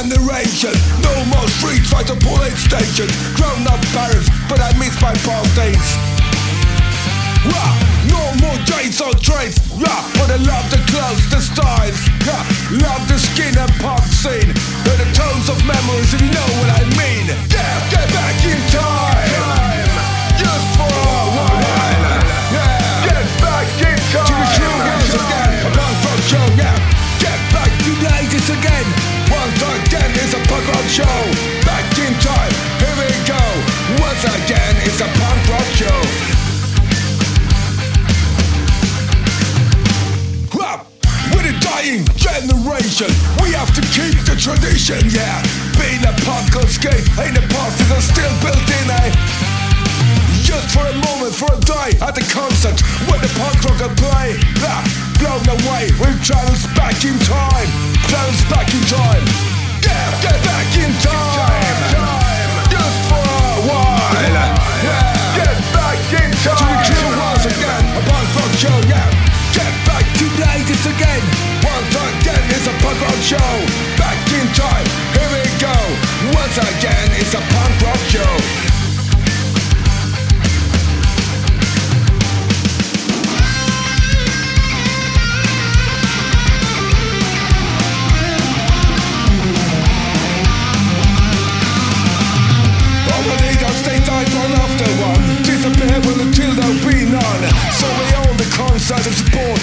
and No more street fights or police stations Grown up parents, but I miss my past days. Rah! No more days on trains Rah! For the love, the clothes, the stars. Show. Back in time, here we go. Once again, it's a punk rock show. Up with a dying generation. We have to keep the tradition, yeah. Being a punk on skate ain't the past, is still built in, eh? Just for a moment, for a day at the concert when the punk rock will play. Ah, blown away with travels back in time. Travels back in time. Show, yeah. Get back to the 80s again. Once again, it's a punk rock show. Back in time, here we go. Once again, it's a punk rock show.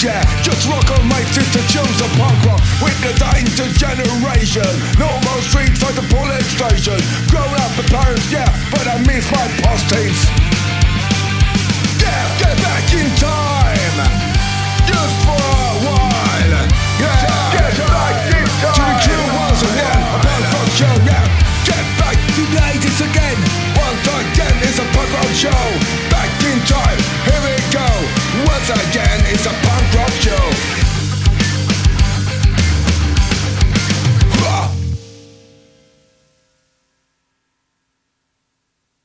Yeah Just rock on my sister chose a punk rock With the dying generation. No more street fighter police station. Grown up with parents, yeah But I miss my past days